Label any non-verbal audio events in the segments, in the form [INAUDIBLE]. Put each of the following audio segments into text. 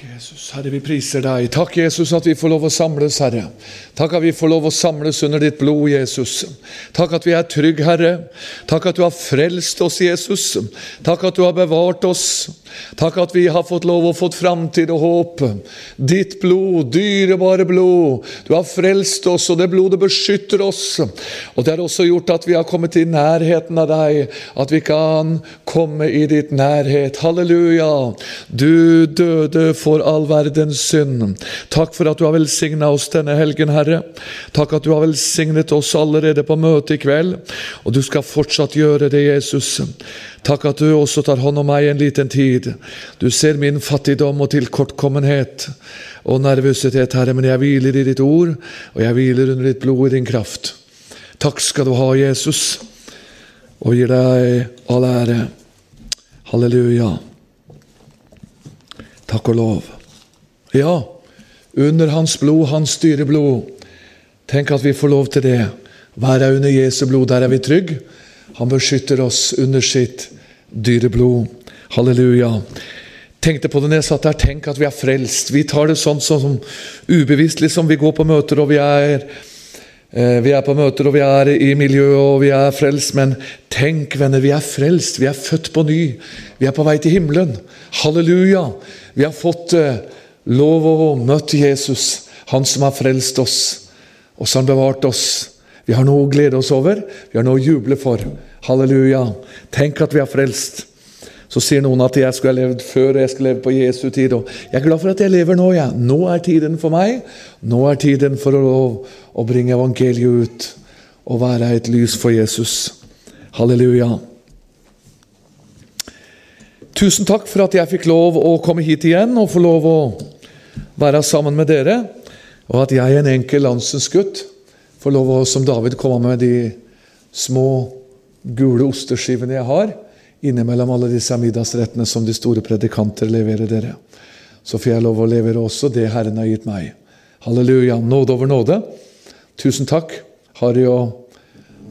Jesus, Herre, vi priser deg. Takk, Jesus, at vi får lov å samles, Herre. Takk at vi får lov å samles under ditt blod, Jesus. Takk at vi er trygge, Herre. Takk at du har frelst oss, Jesus. Takk at du har bevart oss. Takk at vi har fått lov og fått framtid og håp. Ditt blod, dyrebare blod. Du har frelst oss, og det blodet beskytter oss. Og det har også gjort at vi har kommet i nærheten av deg, at vi kan komme i ditt nærhet. Halleluja. Du døde for all verdens synd. Takk for at du har velsigna oss denne helgen, Herre. Takk at du har velsignet oss allerede på møtet i kveld, og du skal fortsatt gjøre det, Jesus. Takk at du også tar hånd om meg en liten tid. Du ser min fattigdom og tilkortkommenhet og nervøsitet, Herre, men jeg hviler i ditt ord, og jeg hviler under ditt blod i din kraft. Takk skal du ha, Jesus, og gir deg all ære. Halleluja. Takk og lov. Ja, under hans blod, hans dyre blod. Tenk at vi får lov til det. Være under Jesu blod, der er vi trygge. Han beskytter oss under sitt dyre blod. Halleluja. Tenkte på det når jeg satt der. Tenk at vi er frelst. Vi tar det sånn som ubevisst. liksom Vi går på møter, og vi er vi er på møter og vi er i miljøet og vi er frelst, men tenk, venner, vi er frelst. Vi er født på ny. Vi er på vei til himmelen. Halleluja. Vi har fått eh, lov å møte Jesus, han som har frelst oss, og som har bevart oss. Vi har noe å glede oss over, vi har noe å juble for. Halleluja. Tenk at vi er frelst. Så sier noen at jeg skulle ha levd før og jeg skulle leve på Jesu tid. Og jeg er glad for at jeg lever nå. Ja. Nå er tiden for meg. Nå er tiden for å, å bringe evangeliet ut og være et lys for Jesus. Halleluja. Tusen takk for at jeg fikk lov å komme hit igjen og få lov å være sammen med dere. Og at jeg, en enkel landsens gutt, får lov å, som David, komme med de små gule osteskivene jeg har, innimellom alle disse middagsrettene som de store predikanter leverer dere. Så får jeg lov å levere også det Herren har gitt meg. Halleluja. Nåde over nåde. Tusen takk, Harry og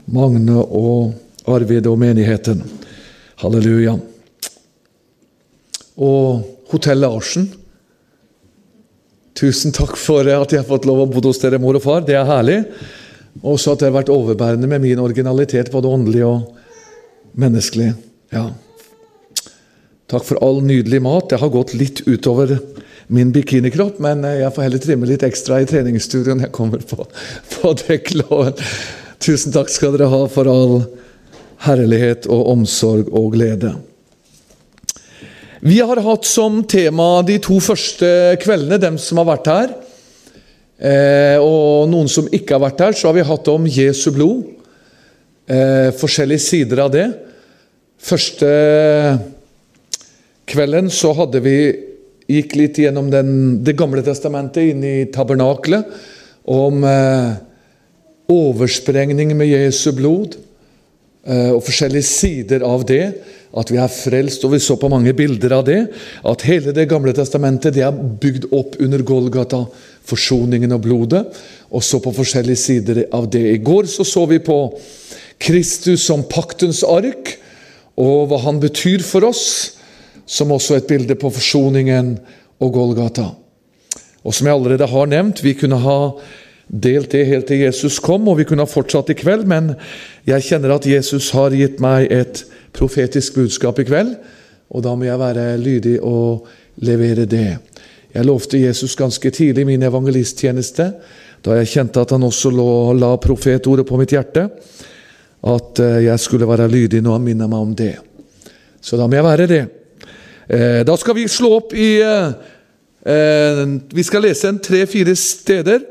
Magne og Arvid og menigheten. Halleluja. Og Hotell Larsen. Tusen takk for at jeg har fått lov å bo hos dere, mor og far. Det er herlig. Også at det har vært overbærende med min originalitet, både åndelig og menneskelig. Ja. Takk for all nydelig mat. Det har gått litt utover min bikinikropp, men jeg får heller trimme litt ekstra i treningsstudioet når jeg kommer på, [LAUGHS] på dekkloven. Tusen takk skal dere ha for all herlighet og omsorg og glede. Vi har hatt som tema de to første kveldene, dem som har vært her. Eh, og noen som ikke har vært her, så har vi hatt om Jesu blod. Eh, forskjellige sider av det. Første kvelden så hadde vi gikk litt gjennom den, Det gamle testamentet inn i tabernaklet. Om eh, oversprengning med Jesu blod. Eh, og forskjellige sider av det. At vi er frelst, og vi så på mange bilder av det. At hele Det gamle testamentet det er bygd opp under Golgata, forsoningen og blodet. Og så på forskjellige sider av det. I går så, så vi på Kristus som paktens ark, og hva han betyr for oss, som også et bilde på forsoningen og Golgata. Og som jeg allerede har nevnt, vi kunne ha delt det helt til Jesus kom, og vi kunne ha fortsatt i kveld, men jeg kjenner at Jesus har gitt meg et profetisk budskap i kveld, og da må jeg være lydig og levere det. Jeg lovte Jesus ganske tidlig i min evangelisttjeneste, da jeg kjente at han også la profetordet på mitt hjerte, at eh, jeg skulle være lydig når han minner meg om det. Så da må jeg være det. Eh, da skal vi slå opp i eh, Vi skal lese en tre-fire steder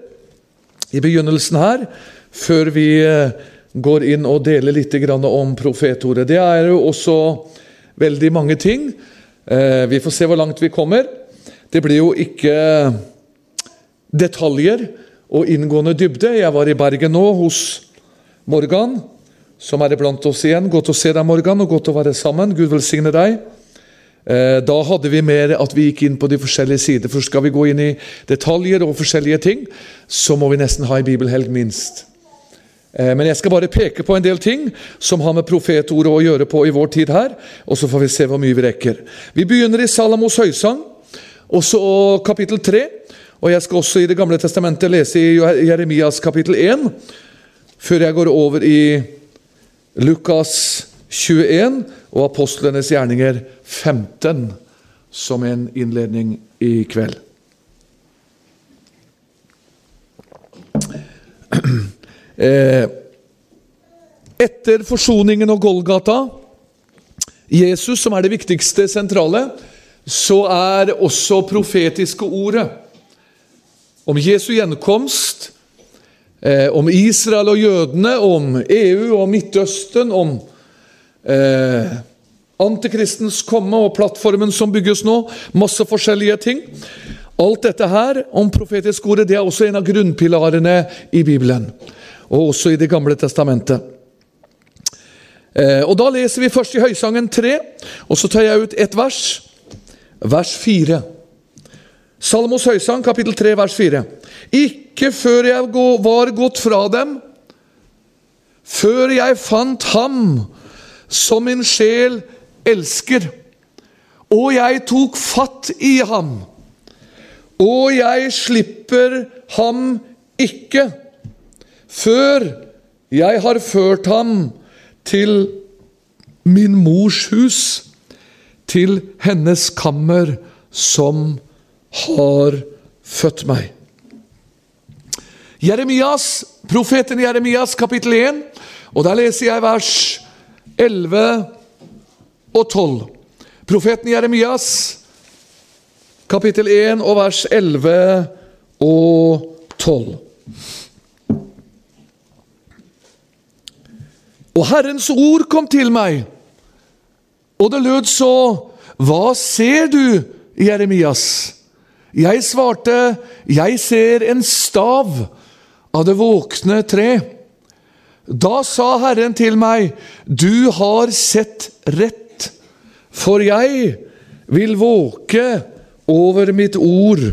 i begynnelsen her, før vi går inn og deler litt om profetordet. Det er jo også veldig mange ting. Vi får se hvor langt vi kommer. Det blir jo ikke detaljer og inngående dybde. Jeg var i Bergen nå, hos Morgan, som er iblant oss igjen. Godt å se deg, Morgan, og godt å være sammen. Gud velsigne deg. Da hadde vi mer at vi gikk inn på de forskjellige sider. For skal vi gå inn i detaljer og forskjellige ting, så må vi nesten ha en bibelhelg, minst. Men jeg skal bare peke på en del ting som har med profetordet å gjøre på i vår tid her, og så får vi se hvor mye vi rekker. Vi begynner i Salamos høysang, også kapittel 3. Og jeg skal også i Det gamle testamentet lese i Jeremias kapittel 1, før jeg går over i Lukas 21 og apostlenes gjerninger 15 som en innledning i kveld. [CLEARS THROAT] Eh, etter forsoningen og Golgata, Jesus som er det viktigste sentrale, så er også profetiske ordet om Jesu gjenkomst, eh, om Israel og jødene, om EU og Midtøsten, om eh, antikristens komme og plattformen som bygges nå, masse forskjellige ting. Alt dette her om profetisk ordet det er også en av grunnpilarene i Bibelen, og også i Det gamle testamentet. Eh, og Da leser vi først i Høysangen 3, og så tar jeg ut ett vers, vers 4. Salmos høysang, kapittel 3, vers 4. Ikke før jeg var gått fra dem, før jeg fant ham som min sjel elsker, og jeg tok fatt i ham, og jeg slipper ham ikke, før jeg har ført ham til min mors hus, til hennes kammer som har født meg. Jeremias, Profeten Jeremias kapittel 1, og der leser jeg vers 11 og 12. Profeten Jeremias kapittel 1 og vers 11 og 12. Og Herrens ord kom til meg, og det lød så Hva ser du, Jeremias? Jeg svarte, 'Jeg ser en stav av det våkne tre'. Da sa Herren til meg, 'Du har sett rett, for jeg vil våke over mitt ord,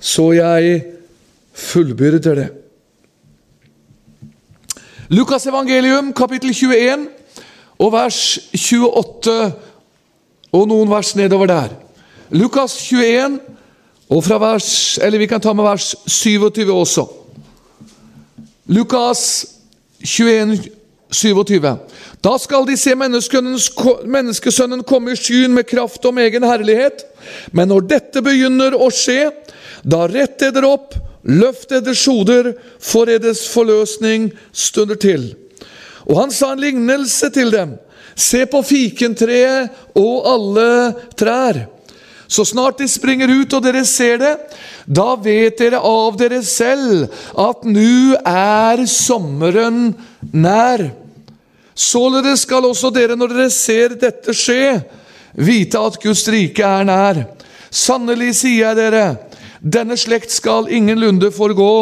så jeg fullbyrder det'. Lukas evangelium, kapittel 21, og vers 28, og noen vers nedover der. Lukas 21, og fra vers, eller Vi kan ta med vers 27 også. Lukas 21, 27. Da skal de se menneskesønnen komme i skyen med kraft om egen herlighet. Men når dette begynner å skje, da rett eder opp, løft eders hoder, for eders forløsning stunder til. Og han sa en lignelse til dem. Se på fikentreet og alle trær. Så snart de springer ut og dere ser det, da vet dere av dere selv at nå er sommeren nær. Således skal også dere, når dere ser dette skje, vite at Guds rike er nær. Sannelig sier jeg dere, denne slekt skal ingenlunde forgå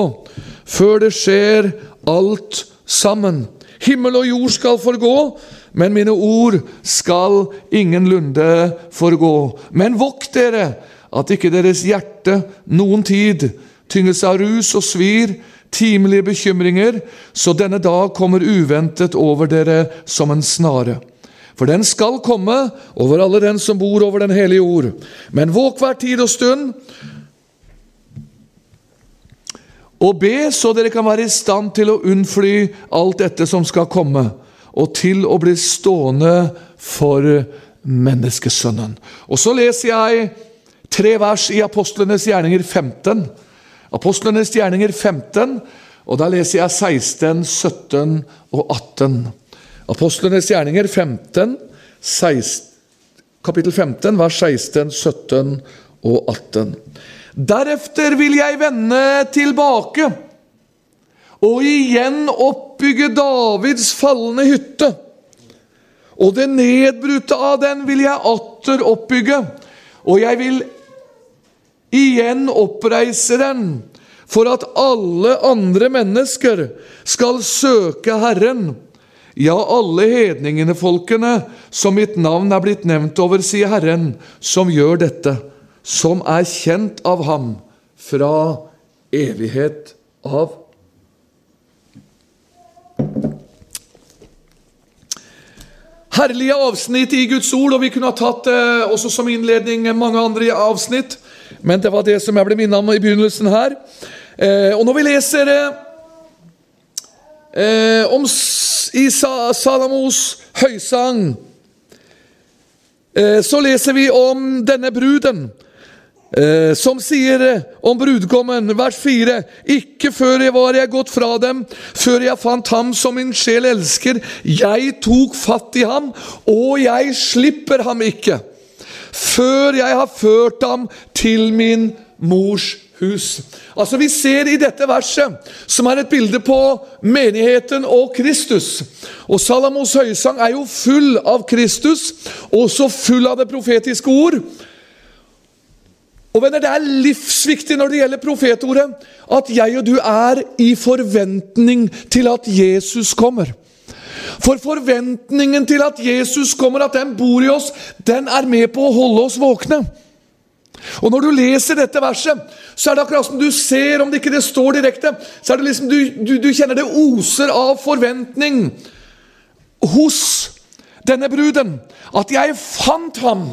før det skjer alt sammen. Himmel og jord skal forgå, men mine ord skal ingenlunde forgå. Men vokt dere, at ikke deres hjerte noen tid tynges av rus og svir, timelige bekymringer, så denne dag kommer uventet over dere som en snare. For den skal komme over alle den som bor over den hellige jord. Men våk hver tid og stund, og be så dere kan være i stand til å unnfly alt dette som skal komme og til å bli stående for menneskesønnen. Og så leser jeg tre vers i Apostlenes gjerninger 15. Apostlenes gjerninger 15, og da leser jeg 16, 17 og 18. Apostlenes gjerninger 15, 16, kapittel 15, vers 16, 17 og 18. Deretter vil jeg vende tilbake og igjen oppbygge Davids falne hytte. Og det nedbrutte av den vil jeg atter oppbygge, og jeg vil igjen oppreise den, for at alle andre mennesker skal søke Herren. Ja, alle hedningene, folkene, som mitt navn er blitt nevnt over, sier Herren, som gjør dette, som er kjent av ham fra evighet av. Herlige avsnitt i Guds ord, og vi kunne ha tatt eh, også som innledning mange andre avsnitt. men det var det som jeg ble minnet om i begynnelsen her. Eh, og når vi leser eh, om i Sa Salamos høysang, eh, så leser vi om denne bruden. Eh, som sier eh, om brudgommen, vers 4.: Ikke før jeg var jeg gått fra dem, før jeg fant ham som min sjel elsker. Jeg tok fatt i ham, og jeg slipper ham ikke. Før jeg har ført ham til min mors hus. Altså Vi ser i dette verset, som er et bilde på menigheten og Kristus. Og Salamos høysang er jo full av Kristus, også full av det profetiske ord. Og venner, Det er livsviktig når det gjelder profetordet, at jeg og du er i forventning til at Jesus kommer. For forventningen til at Jesus kommer, at den bor i oss, den er med på å holde oss våkne. Og Når du leser dette verset, så er det akkurat som du ser, om det ikke det står direkte, så er det liksom du, du, du kjenner det oser av forventning hos denne bruden. At jeg fant ham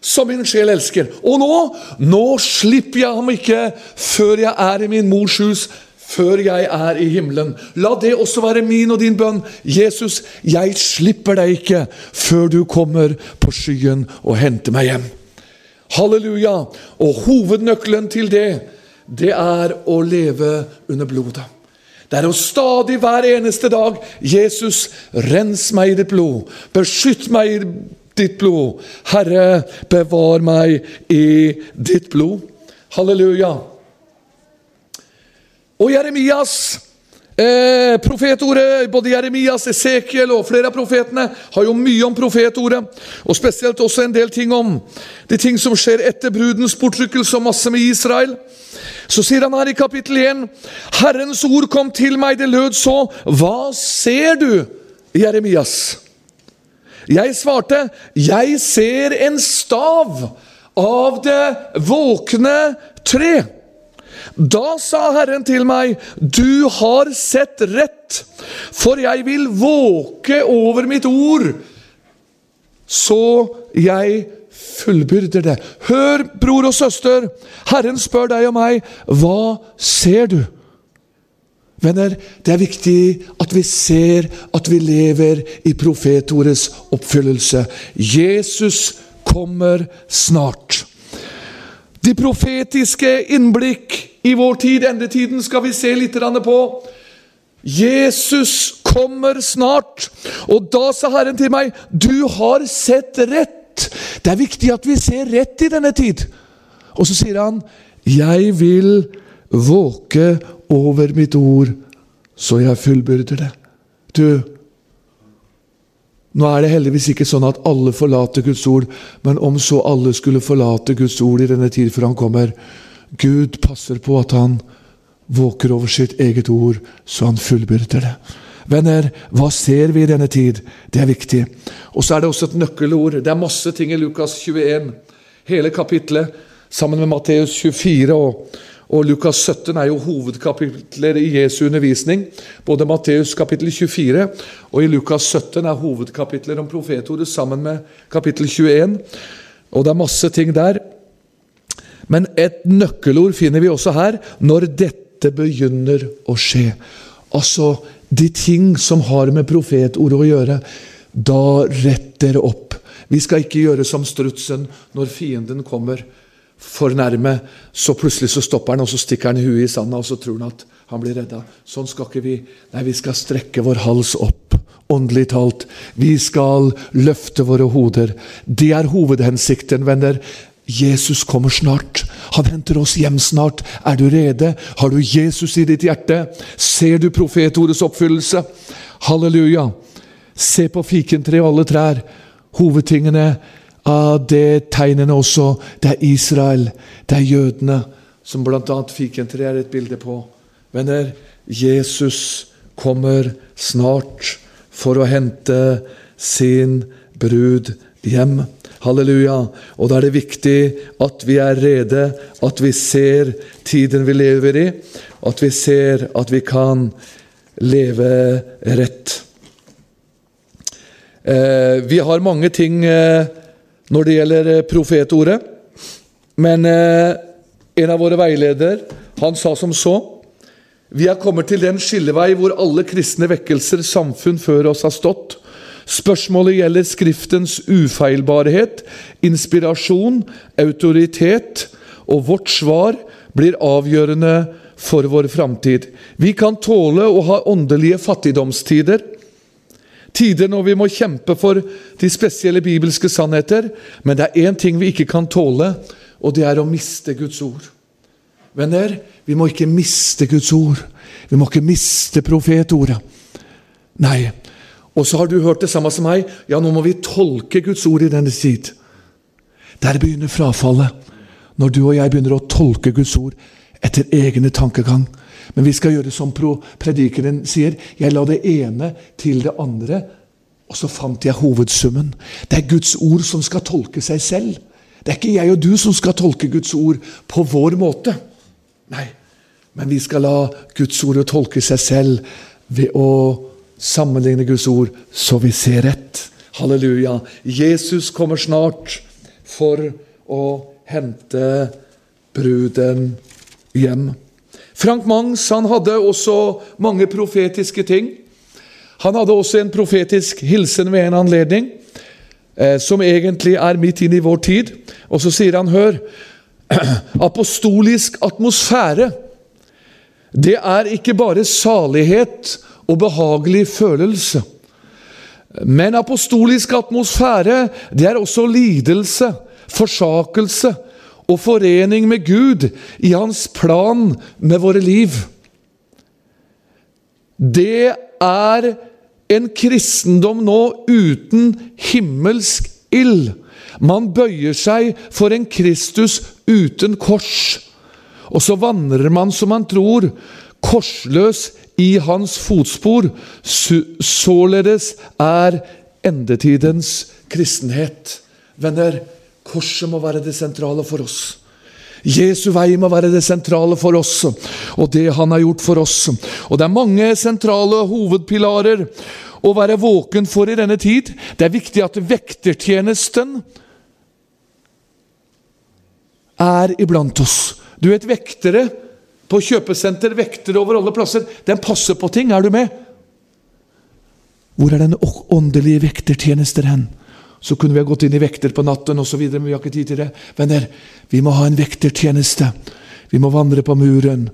som min sjel elsker. Og nå, nå slipper jeg ham ikke før jeg er i min mors hus, før jeg er i himmelen. La det også være min og din bønn. Jesus, jeg slipper deg ikke før du kommer på skyen og henter meg hjem. Halleluja! Og hovednøkkelen til det, det er å leve under blodet. Det er å stadig hver eneste dag Jesus, rens meg i ditt blod. Beskytt meg ditt blod. Herre, bevar meg i ditt blod. Halleluja. Og Jeremias eh, profetordet, både Jeremias, Esekiel og flere av profetene har jo mye om profetordet. Og spesielt også en del ting om de ting som skjer etter brudens bortrykkelse og masse med Israel. Så sier han her i kapittel 1.: Herrens ord kom til meg, det lød så. Hva ser du, Jeremias? Jeg svarte, jeg ser en stav av det våkne tre. Da sa Herren til meg, du har sett rett, for jeg vil våke over mitt ord, så jeg fullbyrder det. Hør, bror og søster, Herren spør deg og meg, hva ser du? Venner, det er viktig at vi ser at vi lever i profetordets oppfyllelse. Jesus kommer snart. De profetiske innblikk i vår tid, endetiden, skal vi se litt på. Jesus kommer snart. Og da sa Herren til meg, du har sett rett. Det er viktig at vi ser rett i denne tid. Og så sier han, jeg vil våke over mitt ord, så jeg fullbyrder det. Du, nå er det heldigvis ikke sånn at alle forlater Guds ord, men om så alle skulle forlate Guds ord i denne tid før han kommer Gud passer på at han våker over sitt eget ord, så han fullbyrder det. Venner, hva ser vi i denne tid? Det er viktig. Og så er det også et nøkkelord. Det er masse ting i Lukas 21. Hele kapitlet, sammen med Matteus 24 og, og Lukas 17 er jo hovedkapitler i Jesu undervisning. Både Matteus kapittel 24 og i Lukas 17 er hovedkapitler om profetordet sammen med kapittel 21. Og det er masse ting der. Men et nøkkelord finner vi også her når dette begynner å skje. Altså de ting som har med profetordet å gjøre. Da rett dere opp. Vi skal ikke gjøre som strutsen når fienden kommer for nærme. Så plutselig så stopper han, og så stikker han huet i sanda, og så tror han at han blir redda. Sånn skal ikke vi. Nei, vi skal strekke vår hals opp. Åndelig talt. Vi skal løfte våre hoder. Det er hovedhensikten, venner. Jesus kommer snart. Han henter oss hjem snart. Er du rede? Har du Jesus i ditt hjerte? Ser du profetordets oppfyllelse? Halleluja. Se på fikentreet og alle trær. Hovedtingene det tegnene også. Det er Israel, det er jødene, som bl.a. fikentre er et bilde på. Venner, Jesus kommer snart for å hente sin brud hjem. Halleluja. Og da er det viktig at vi er rede, at vi ser tiden vi lever i, at vi ser at vi kan leve rett. Eh, vi har mange ting eh, når det gjelder eh, profetordet, men eh, en av våre veiledere, han sa som så Vi er kommet til den skillevei hvor alle kristne vekkelser samfunn før oss har stått. Spørsmålet gjelder Skriftens ufeilbarhet, inspirasjon, autoritet, og vårt svar blir avgjørende for vår framtid. Vi kan tåle å ha åndelige fattigdomstider. Tider når vi må kjempe for de spesielle bibelske sannheter. Men det er én ting vi ikke kan tåle, og det er å miste Guds ord. Venner, vi må ikke miste Guds ord. Vi må ikke miste profetordet. Nei. Og så har du hørt det samme som meg. Ja, nå må vi tolke Guds ord i denne tid. Der begynner frafallet. Når du og jeg begynner å tolke Guds ord etter egne tankegang. Men vi skal gjøre som predikeren sier. Jeg la det ene til det andre, og så fant jeg hovedsummen. Det er Guds ord som skal tolke seg selv. Det er ikke jeg og du som skal tolke Guds ord på vår måte. Nei, men vi skal la Guds ord tolke seg selv ved å sammenligne Guds ord så vi ser rett. Halleluja. Jesus kommer snart for å hente bruden hjem. Frank Mangs han hadde også mange profetiske ting. Han hadde også en profetisk hilsen ved en anledning, eh, som egentlig er midt inn i vår tid. Og så sier han, hør [CLEARS THROAT] Apostolisk atmosfære, det er ikke bare salighet og behagelig følelse. Men apostolisk atmosfære, det er også lidelse, forsakelse og forening med Gud i hans plan med våre liv. Det er en kristendom nå uten himmelsk ild. Man bøyer seg for en Kristus uten kors. Og så vandrer man som man tror, korsløs i hans fotspor. Således er endetidens kristenhet. Venner, korset må være det sentrale for oss. Jesu vei må være det sentrale for oss, og det han har gjort for oss. Og Det er mange sentrale hovedpilarer å være våken for i denne tid. Det er viktig at vektertjenesten er iblant oss. Du vet, vektere på kjøpesenter, vektere over alle plasser, den passer på ting. Er du med? Hvor er den åndelige vektertjenester hen? Så kunne vi ha gått inn i vekter på natten osv., men vi har ikke tid til det. Venner, vi må ha en vektertjeneste. Vi må vandre på muren.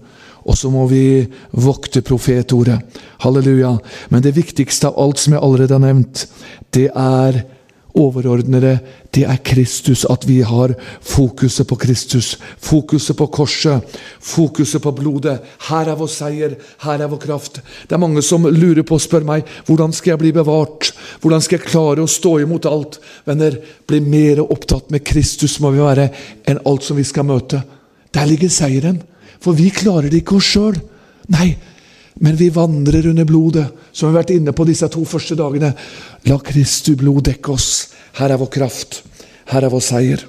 Og så må vi vokte profetordet. Halleluja. Men det viktigste av alt som jeg allerede har nevnt, det er overordnede, det er Kristus. At vi har fokuset på Kristus. Fokuset på korset. Fokuset på blodet. Her er vår seier. Her er vår kraft. Det er mange som lurer på og spør meg hvordan skal jeg bli bevart. Hvordan skal jeg klare å stå imot alt? Venner, bli mer opptatt med Kristus må vi være enn alt som vi skal møte. Der ligger seieren. For vi klarer det ikke oss sjøl. Nei, men vi vandrer under blodet, som vi har vært inne på disse to første dagene. La Kristu blod dekke oss. Her er vår kraft. Her er vår seier.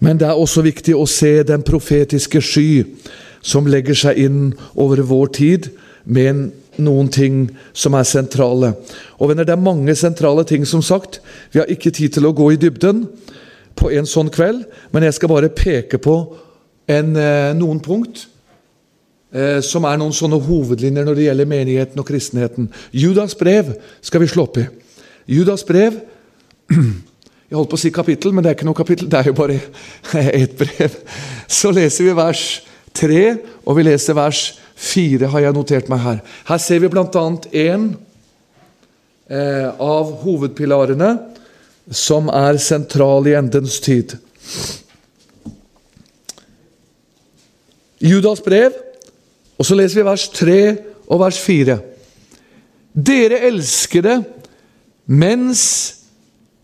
Men det er også viktig å se den profetiske sky som legger seg inn over vår tid med noen ting som er sentrale. Og venner, Det er mange sentrale ting, som sagt. Vi har ikke tid til å gå i dybden på en sånn kveld, men jeg skal bare peke på en, eh, noen punkt som er noen sånne hovedlinjer når det gjelder menigheten og kristenheten. Judas brev skal vi slå opp i. Judas brev [CLEARS THROAT] Jeg holdt på å si kapittel, men det er ikke noe kapittel. Det er jo bare [LAUGHS] ett brev. Så leser vi vers 3, og vi leser vers 4, har jeg notert meg her. Her ser vi bl.a. en eh, av hovedpilarene som er sentral i endens tid. Judas brev, og så leser vi vers 3 og vers 4. Dere elskede, mens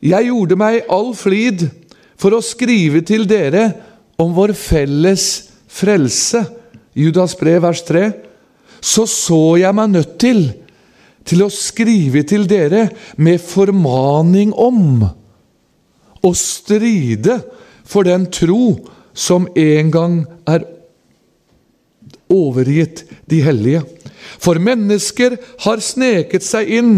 jeg gjorde meg all flid for å skrive til dere om vår felles frelse, Judas brev, vers 3, så så jeg meg nødt til til å skrive til dere med formaning om å stride for den tro som en gang er overgitt de hellige. For mennesker har sneket seg inn,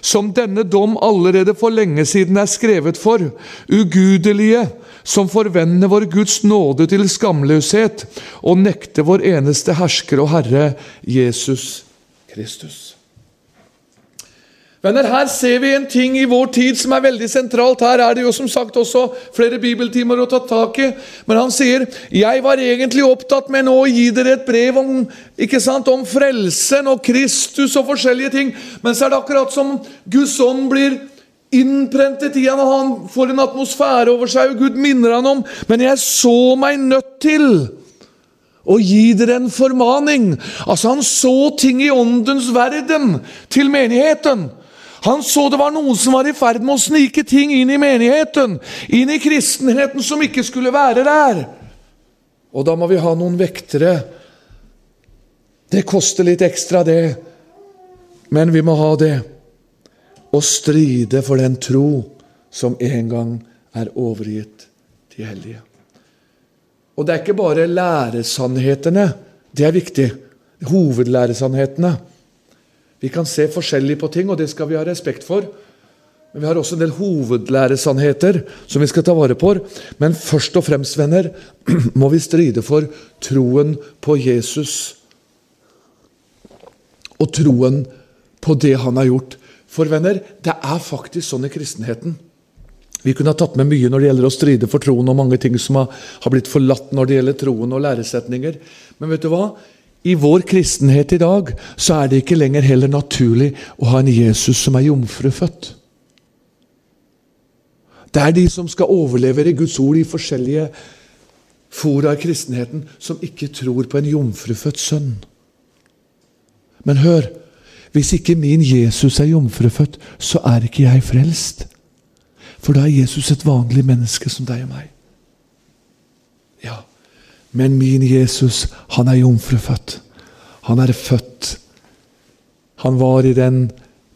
som denne dom allerede for lenge siden er skrevet for, ugudelige, som forvender vår Guds nåde til skamløshet og nekter vår eneste hersker og Herre, Jesus Kristus. Venner, Her ser vi en ting i vår tid som er veldig sentralt. Her er det jo som sagt også flere bibeltimer å ta tak i. Men han sier jeg var egentlig opptatt med nå å gi dere et brev om, ikke sant, om frelsen og Kristus og forskjellige ting. Men så er det akkurat som Guds ånd blir innprentet i ham, og han får en atmosfære over seg, og Gud minner han om Men jeg så meg nødt til å gi dere en formaning. Altså Han så ting i åndens verden til menigheten. Han så det var noen som var i ferd med å snike ting inn i menigheten, inn i kristenheten som ikke skulle være der. Og da må vi ha noen vektere. Det koster litt ekstra, det, men vi må ha det. Og stride for den tro som en gang er overgitt de hellige. Og det er ikke bare læresannhetene. Det er viktig. Hovedlæresannhetene. Vi kan se forskjellig på ting, og det skal vi ha respekt for. Men vi har også en del hovedlæresannheter som vi skal ta vare på. Men først og fremst, venner, [CLEARS THROAT] må vi stride for troen på Jesus. Og troen på det han har gjort. For venner, det er faktisk sånn i kristenheten. Vi kunne ha tatt med mye når det gjelder å stride for troen, og mange ting som har, blitt forlatt når det gjelder troen og læresetninger. Men vet du hva? I vår kristenhet i dag så er det ikke lenger heller naturlig å ha en Jesus som er jomfrufødt. Det er de som skal overlevere Guds ord i forskjellige fora i kristenheten, som ikke tror på en jomfrufødt sønn. Men hør, hvis ikke min Jesus er jomfrufødt, så er ikke jeg frelst. For da er Jesus et vanlig menneske som deg og meg. Men min Jesus, han er jomfrufødt. Han er født. Han var i den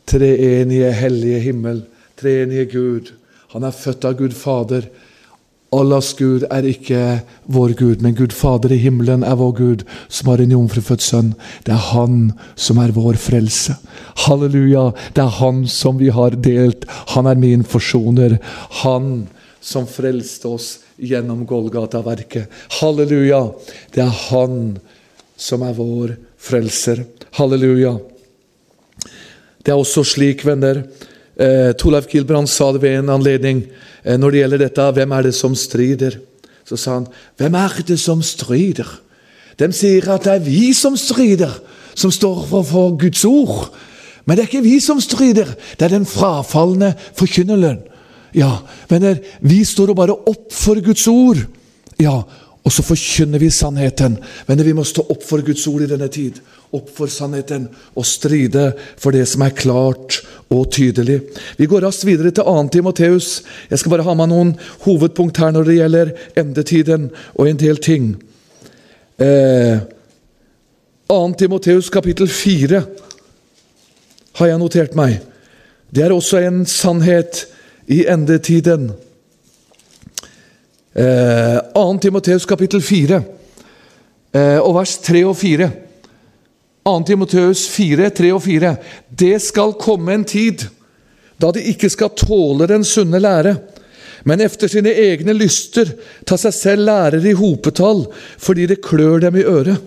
treenige, hellige himmel, treenige Gud. Han er født av Gud Fader. Allahs Gud er ikke vår Gud, men Gud Fader i himmelen er vår Gud, som har en jomfrufødt sønn. Det er Han som er vår frelse. Halleluja! Det er Han som vi har delt. Han er min forsoner. Han som frelste oss gjennom Golgata-verket. Halleluja! Det er Han som er vår frelser. Halleluja! Det er også slik, venner eh, Torleif Gilbrand sa det ved en anledning eh, når det gjelder dette hvem er det som strider. Så sa han hvem er det som strider? De sier at det er vi som strider, som står for, for Guds ord. Men det er ikke vi som strider, det er den frafalne forkynneren. Ja, venner, vi står og bare opp for Guds ord. Ja, og så forkynner vi sannheten. Venner, vi må stå opp for Guds ord i denne tid. Opp for sannheten og stride for det som er klart og tydelig. Vi går raskt videre til 2. Timoteus. Jeg skal bare ha med noen hovedpunkt her når det gjelder endetiden og en del ting. Eh, 2. Timoteus kapittel 4 har jeg notert meg. Det er også en sannhet i endetiden. Eh, 2. Timoteus kapittel 4 eh, og vers 3 og 4. 2. Timoteus 4, 3 og 4. Det skal komme en tid da de ikke skal tåle den sunne lære, men efter sine egne lyster ta seg selv lærere i hopetall fordi det klør dem i øret.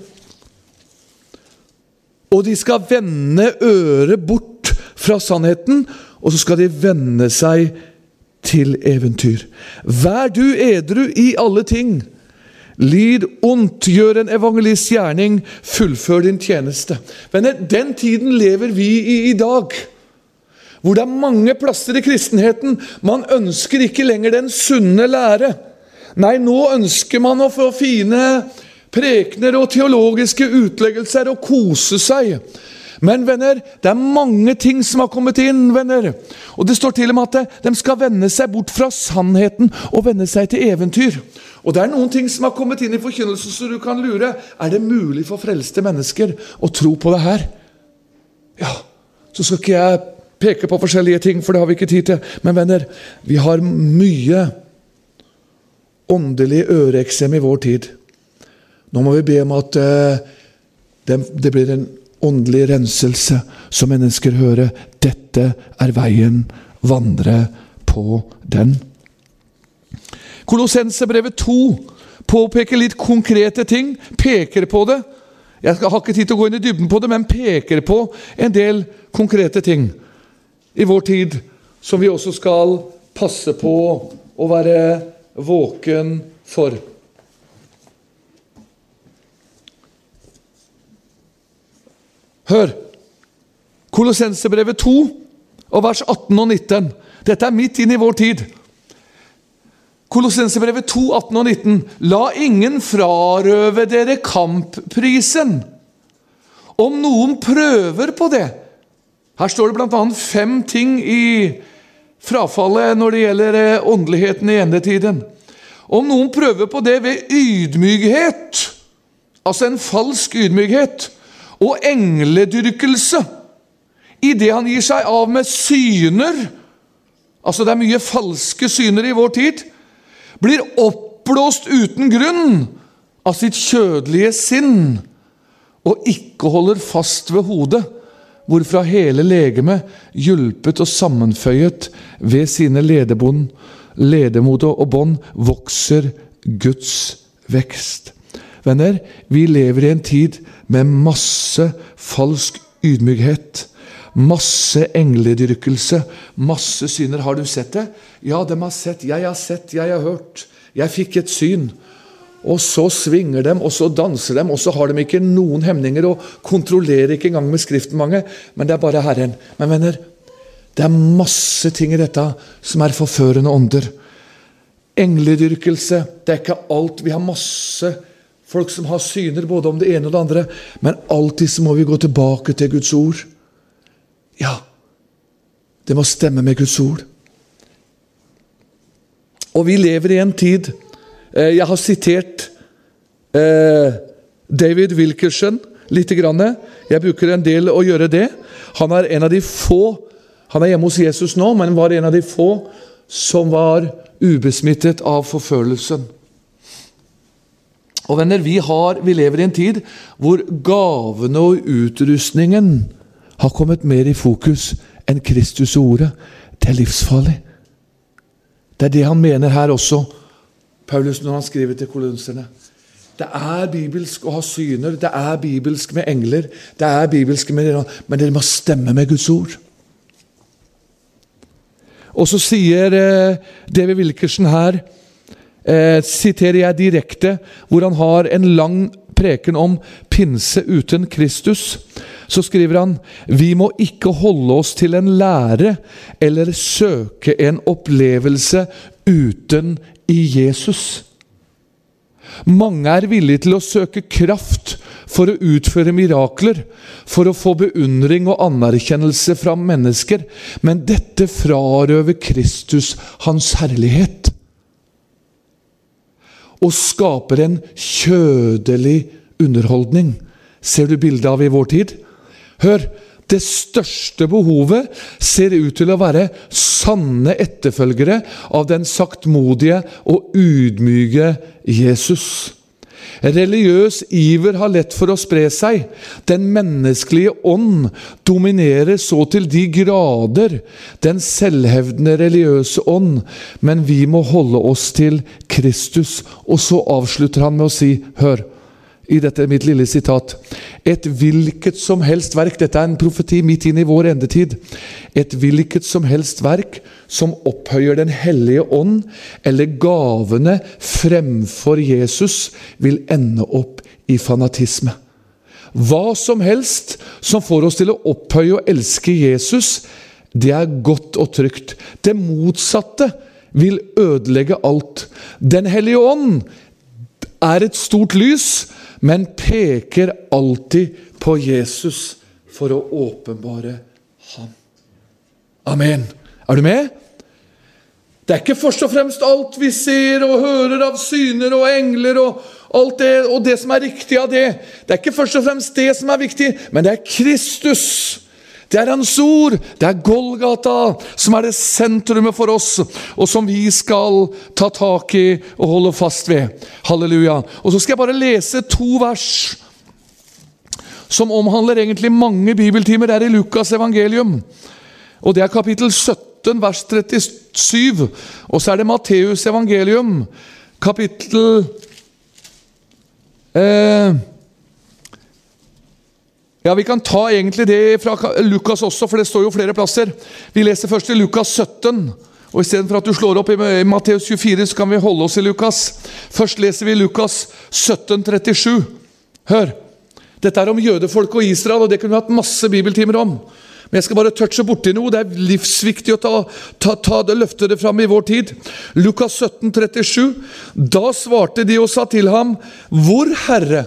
Og de skal vende øret bort fra sannheten og så skal de venne seg til eventyr. Vær du edru i alle ting. Lid ondt, gjør en evangelisk gjerning, fullfør din tjeneste. Venner, den tiden lever vi i i dag. Hvor det er mange plasser i kristenheten man ønsker ikke lenger den sunne lære. Nei, nå ønsker man å få fine prekener og teologiske utleggelser og kose seg. Men venner, det er mange ting som har kommet inn. venner. Og Det står til og med at de skal vende seg bort fra sannheten og vende seg til eventyr. Og Det er noen ting som har kommet inn i forkynnelsen, så du kan lure. Er det mulig for frelste mennesker å tro på det her? Ja, så skal ikke jeg peke på forskjellige ting, for det har vi ikke tid til. Men venner, vi har mye åndelig øreeksem i vår tid. Nå må vi be om at uh, det, det blir en åndelig renselse, så mennesker hører dette er veien, vandre på den. Kolossensebrevet 2 påpeker litt konkrete ting, peker på det. Jeg har ikke tid til å gå inn i dybden på det, men peker på en del konkrete ting i vår tid som vi også skal passe på å være våken for. Hør! Kolossensebrevet 2 og vers 18 og 19. Dette er midt inn i vår tid. Kolossensebrevet 2, 18 og 19. La ingen frarøve dere kampprisen. Om noen prøver på det Her står det bl.a. fem ting i frafallet når det gjelder eh, åndeligheten i endetiden. Om noen prøver på det ved ydmykhet, altså en falsk ydmykhet, og engledyrkelse idet han gir seg av med syner Altså, det er mye falske syner i vår tid. Blir oppblåst uten grunn av sitt kjødelige sinn og ikke holder fast ved hodet, hvorfra hele legemet, hjulpet og sammenføyet ved sine ledebånd, ledemod og bånd, vokser Guds vekst. Venner, vi lever i en tid med masse falsk ydmykhet. Masse engledyrkelse, masse syner. Har du sett det? Ja, de har sett. Jeg har sett, jeg har hørt. Jeg fikk et syn. Og så svinger dem, og så danser dem, og så har de ikke noen hemninger og kontrollerer ikke engang med Skriften, mange, men det er bare Herren. Men venner, det er masse ting i dette som er forførende ånder. Engledyrkelse, det er ikke alt. Vi har masse folk som har syner både om det ene og det andre, men alltid så må vi gå tilbake til Guds ord. Ja, det må stemme med Guds ord. Og vi lever i en tid eh, Jeg har sitert eh, David Wilkerson litt. Jeg bruker en del å gjøre det. Han er en av de få Han er hjemme hos Jesus nå, men var en av de få som var ubesmittet av forfølelsen. Og venner, vi, har, vi lever i en tid hvor gavene og utrustningen har kommet mer i fokus enn Kristus og ordet. Det er livsfarlig. Det er det han mener her også, Paulus, når han skriver til kolonserne. Det er bibelsk å ha syner, det er bibelsk med engler, det er bibelsk med men det må stemme med Guds ord. Og så sier eh, David Wilkerson her, eh, siterer jeg direkte, hvor han har en lang preken om pinse uten Kristus så skriver han vi må ikke holde oss til en lære eller søke en opplevelse uten i Jesus. Mange er villige til å søke kraft for å utføre mirakler, for å få beundring og anerkjennelse fra mennesker, men dette frarøver Kristus hans herlighet. Og skaper en kjødelig underholdning. Ser du bildet av i vår tid? Hør! Det største behovet ser ut til å være sanne etterfølgere av den saktmodige og ydmyke Jesus. Religiøs iver har lett for å spre seg. Den menneskelige ånd dominerer så til de grader den selvhevdende religiøse ånd, men vi må holde oss til Kristus. Og så avslutter han med å si, hør, i dette mitt lille sitat. Et hvilket som helst verk Dette er en profeti midt inn i vår endetid. Et hvilket som helst verk som opphøyer Den hellige ånd eller gavene fremfor Jesus, vil ende opp i fanatisme. Hva som helst som får oss til å opphøye og elske Jesus, det er godt og trygt. Det motsatte vil ødelegge alt. Den hellige ånd er et stort lys men peker alltid på Jesus for å åpenbare ham. Amen. Er du med? Det er ikke først og fremst alt vi ser og hører av syner og engler og alt det, og det som er riktig av det. Det er ikke først og fremst det som er viktig, men det er Kristus det er Hans ord, det er Golgata, som er det sentrumet for oss, og som vi skal ta tak i og holde fast ved. Halleluja. Og Så skal jeg bare lese to vers som omhandler egentlig mange bibeltimer. Det er i Lukas evangelium. Og det er kapittel 17 17, vers 37. Og så er det Matteus evangelium, kapittel eh, ja, Vi kan ta egentlig det fra Lukas også, for det står jo flere plasser. Vi leser først i Lukas 17. og Istedenfor at du slår opp i Matteus 24, så kan vi holde oss i Lukas. Først leser vi Lukas 17, 37. Hør. Dette er om jødefolk og Israel, og det kunne vi hatt masse bibeltimer om. Men jeg skal bare touche borti noe. Det er livsviktig å ta, ta, ta det, løfte det fram i vår tid. Lukas 17, 37. Da svarte de og sa til ham, Hvor, Herre?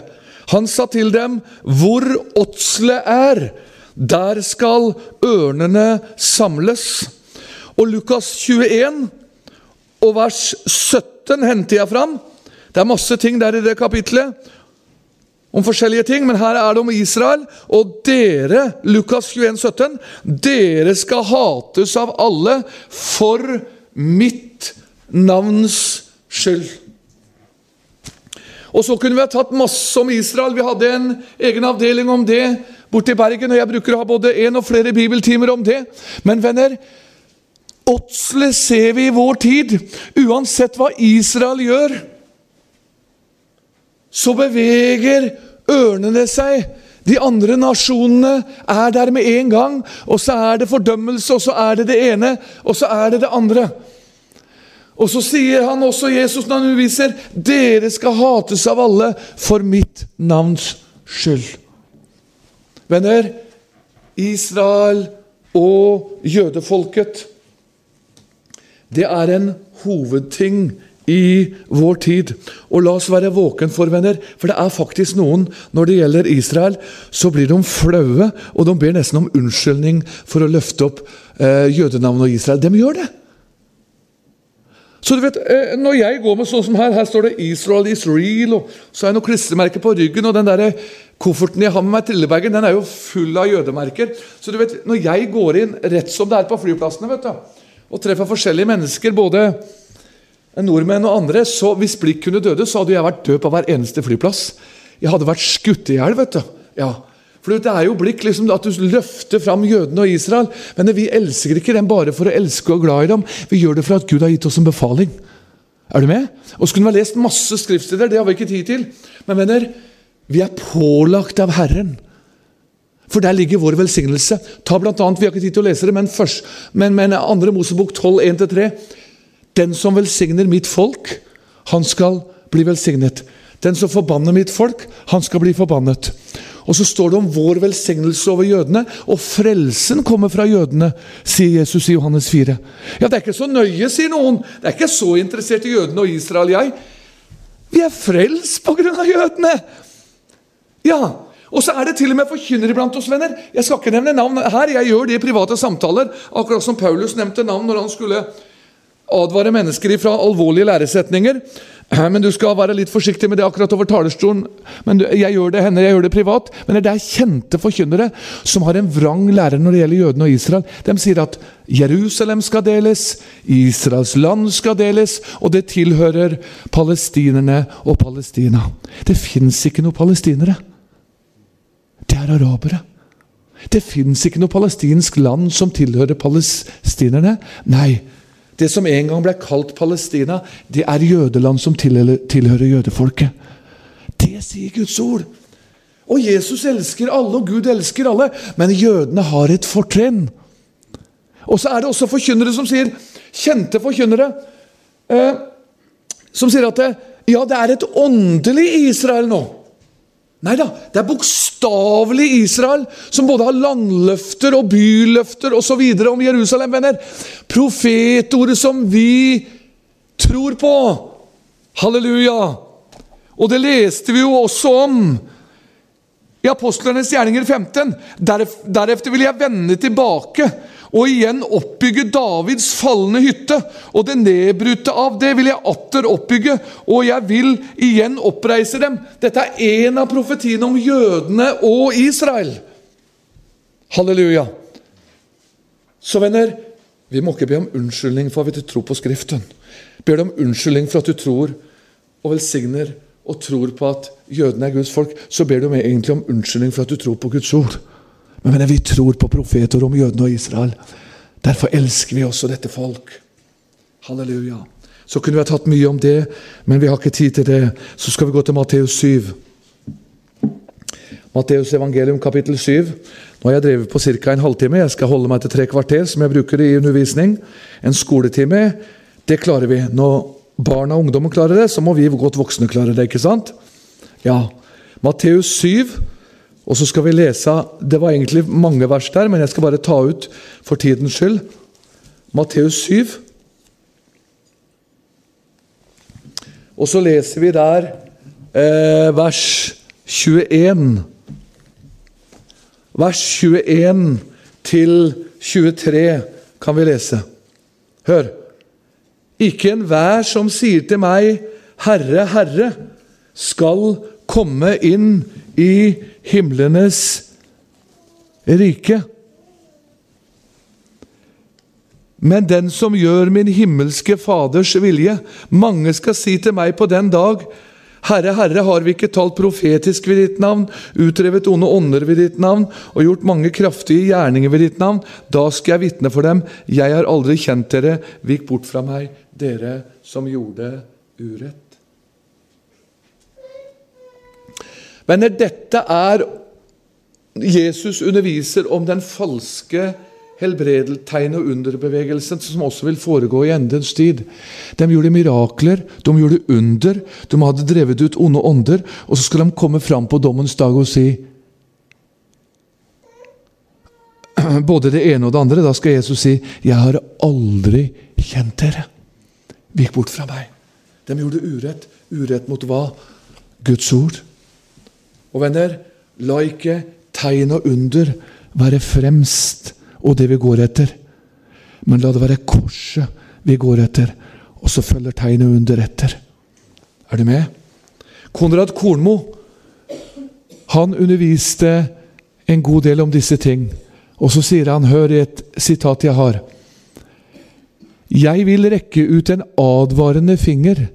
Han sa til dem, 'Hvor åtselet er, der skal ørnene samles.' Og Lukas 21 og vers 17 henter jeg fram. Det er masse ting der i det kapitlet om forskjellige ting, men her er det om Israel. Og dere, Lukas 21, 17, dere skal hates av alle for mitt navns skyld. Og så kunne vi ha tatt masse om Israel. Vi hadde en egen avdeling om det borte i Bergen. Og jeg bruker å ha både én og flere bibeltimer om det. Men venner, åtselet ser vi i vår tid. Uansett hva Israel gjør, så beveger ørnene seg. De andre nasjonene er der med en gang, og så er det fordømmelse, og så er det det ene, og så er det det andre. Og så sier han også, Jesus, når han underviser, dere skal hates av alle for mitt navns skyld. Venner, Israel og jødefolket Det er en hovedting i vår tid. Og la oss være våken for, venner, for det er faktisk noen Når det gjelder Israel, så blir de flaue, og de ber nesten om unnskyldning for å løfte opp eh, jødenavnet og Israel. De gjør det. Så du vet, eh, Når jeg går med sånn som her, her står det 'Israel is real', og så er det noen klistremerker på ryggen, og den der kofferten jeg har med meg, trillebagen, den er jo full av jødemerker. Så du vet, Når jeg går inn rett som det er på flyplassene, vet du, og treffer forskjellige mennesker, både nordmenn og andre, så hvis blikk kunne døde, så hadde jeg vært død på hver eneste flyplass. Jeg hadde vært skutt i hjel, vet du. Ja. For Det er jo blikk liksom at du løfter fram jødene og Israel. Men vi elsker ikke dem bare for å elske og glad i dem. Vi gjør det for at Gud har gitt oss en befaling. Er du med? Og så kunne vi ha lest masse skriftsteder, det har vi ikke tid til. Men venner, vi er pålagt av Herren. For der ligger vår velsignelse. Ta blant annet, Vi har ikke tid til å lese det, men, først, men, men andre Mosebok 12, 1-3. Den som velsigner mitt folk, han skal bli velsignet. Den som forbanner mitt folk, han skal bli forbannet. Og så står det om vår velsignelse over jødene, og frelsen kommer fra jødene, sier Jesus i Johannes 4. Ja, det er ikke så nøye, sier noen. Det er ikke så interessert i jødene og Israel, jeg. Vi er frelst på grunn av jødene! Ja, og så er det til og med forkynnere blant oss, venner. Jeg skal ikke nevne navn her, jeg gjør det i private samtaler. Akkurat som Paulus nevnte navn når han skulle advare mennesker fra alvorlige læresetninger. Men du skal være litt forsiktig med det akkurat over talerstolen. Men Jeg gjør det henne, jeg gjør det privat. Men det er kjente forkynnere som har en vrang lærer når det gjelder jødene og Israel. De sier at Jerusalem skal deles, Israels land skal deles, og det tilhører palestinerne og Palestina. Det fins ikke noen palestinere. Det er arabere. Det fins ikke noe palestinsk land som tilhører palestinerne. Nei, det som en gang ble kalt Palestina, det er jødeland som tilhører jødefolket. Det sier Guds ord. Og Jesus elsker alle, og Gud elsker alle, men jødene har et fortrinn. Og så er det også forkynnere som sier, kjente forkynnere, eh, som sier at det, ja, det er et åndelig Israel nå. Nei da, det er bokstavelig Israel, som både har landløfter og byløfter osv. om Jerusalem, venner. Profetordet som vi tror på. Halleluja! Og det leste vi jo også om i Apostlenes gjerninger 15. Derefter vil jeg vende tilbake og igjen oppbygge Davids falne hytte. Og det nedbrutte av det vil jeg atter oppbygge, og jeg vil igjen oppreise dem. Dette er en av profetiene om jødene og Israel. Halleluja. Så venner, vi må ikke be om unnskyldning for at vi tror på Skriften. Ber du om unnskyldning for at du tror og velsigner og tror på at jødene er Guds folk, så ber du egentlig om unnskyldning for at du tror på Guds ord. Men, vi tror på profeter om jødene og Israel. Derfor elsker vi også dette folk. Halleluja. Så kunne vi ha tatt mye om det, men vi har ikke tid til det. Så skal vi gå til Matteus 7. Matteus evangelium kapittel 7. Nå har jeg drevet på ca. en halvtime. Jeg skal holde meg til tre kvarter, som jeg bruker i undervisning. En skoletime, det klarer vi. Når barna og ungdommen klarer det, så må vi godt voksne klare det. ikke sant? Ja. Matteus 7. Og så skal vi lese Det var egentlig mange vers der, men jeg skal bare ta ut for tidens skyld. Matteus 7. Og så leser vi der eh, vers 21. Vers 21 til 23 kan vi lese. Hør. Ikke enhver som sier til meg, Herre, Herre, skal komme inn i himlenes rike. Men den som gjør min himmelske Faders vilje Mange skal si til meg på den dag Herre, Herre, har vi ikke talt profetisk ved ditt navn, utrevet onde ånder ved ditt navn og gjort mange kraftige gjerninger ved ditt navn? Da skal jeg vitne for dem. Jeg har aldri kjent dere. Vik bort fra meg, dere som gjorde urett. Venner, dette er Jesus underviser om den falske helbredeltegn- og underbevegelsen som også vil foregå i endens tid. De gjorde mirakler, de gjorde under, de hadde drevet ut onde ånder, og så skal de komme fram på dommens dag og si [CLEARS THROAT] både det ene og det andre. Da skal Jesus si 'Jeg har aldri kjent dere'. Vik bort fra meg. De gjorde urett. Urett mot hva? Guds ord. Og venner, la ikke tegn og under være fremst og det vi går etter. Men la det være korset vi går etter, og så følger tegnet under etter. Er du med? Konrad Kornmo han underviste en god del om disse ting. Og så sier han, hør i et sitat jeg har Jeg vil rekke ut en advarende finger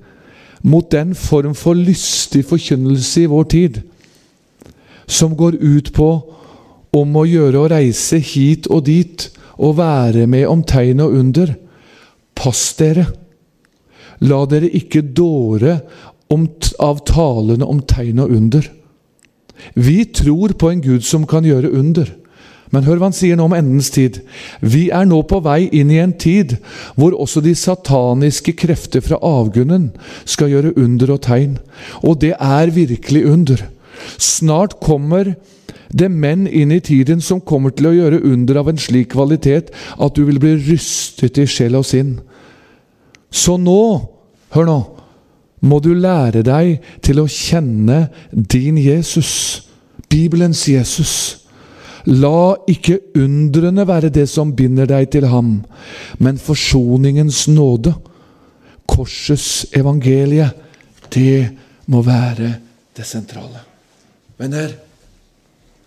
mot den form for lystig forkynnelse i vår tid som går ut på om å gjøre å reise hit og dit og være med om tegn og under. Pass dere! La dere ikke dåre av talene om tegn og under. Vi tror på en Gud som kan gjøre under. Men hør hva han sier nå om endens tid. Vi er nå på vei inn i en tid hvor også de sataniske krefter fra avgrunnen skal gjøre under og tegn. Og det er virkelig under. Snart kommer det menn inn i tiden som kommer til å gjøre under av en slik kvalitet at du vil bli rystet i sjel og sinn. Så nå, hør nå, må du lære deg til å kjenne din Jesus, Bibelens Jesus. La ikke undrene være det som binder deg til ham, men forsoningens nåde, korsets evangelie, det må være det sentrale. Venner,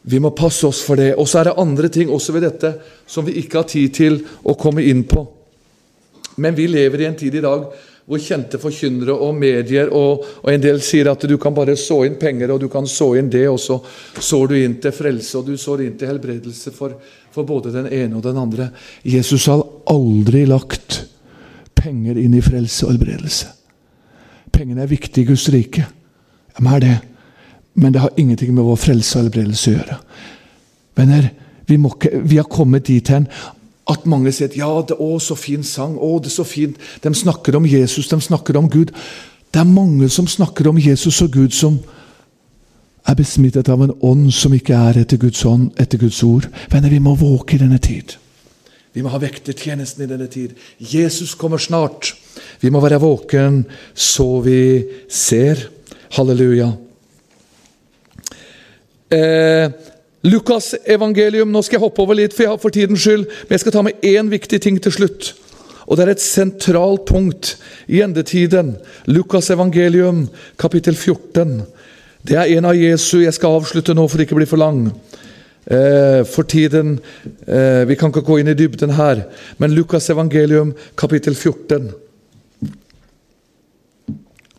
vi må passe oss for det. Og så er det andre ting også ved dette som vi ikke har tid til å komme inn på. Men vi lever i en tid i dag hvor kjente forkynnere og medier og, og, en del sier at du kan bare så inn penger, og du kan så inn det, og så sår du inn til frelse, og du sår inn til helbredelse for, for både den ene og den andre. Jesus har aldri lagt penger inn i frelse og helbredelse. Pengene er viktige i Guds rike. De er det. Men det har ingenting med vår frelse og helbredelse å gjøre. Venner, vi, ikke, vi har kommet dit hen at mange sier at ja, det er så fin sang. å, det er så fint. De snakker om Jesus, de snakker om Gud. Det er mange som snakker om Jesus og Gud som er besmittet av en ånd som ikke er etter Guds ånd, etter Guds ord. Venner, vi må våke i denne tid. Vi må ha vektertjenesten i denne tid. Jesus kommer snart. Vi må være våken så vi ser. Halleluja. Eh, Lukas evangelium, Nå skal jeg hoppe over litt for, jeg, for tidens skyld, men jeg skal ta med én viktig ting til slutt. Og Det er et sentralt punkt i endetiden. Lukas evangelium, kapittel 14. Det er en av Jesu Jeg skal avslutte nå for det ikke blir for lang. Eh, for tiden eh, Vi kan ikke gå inn i dybden her, men Lukas evangelium, kapittel 14.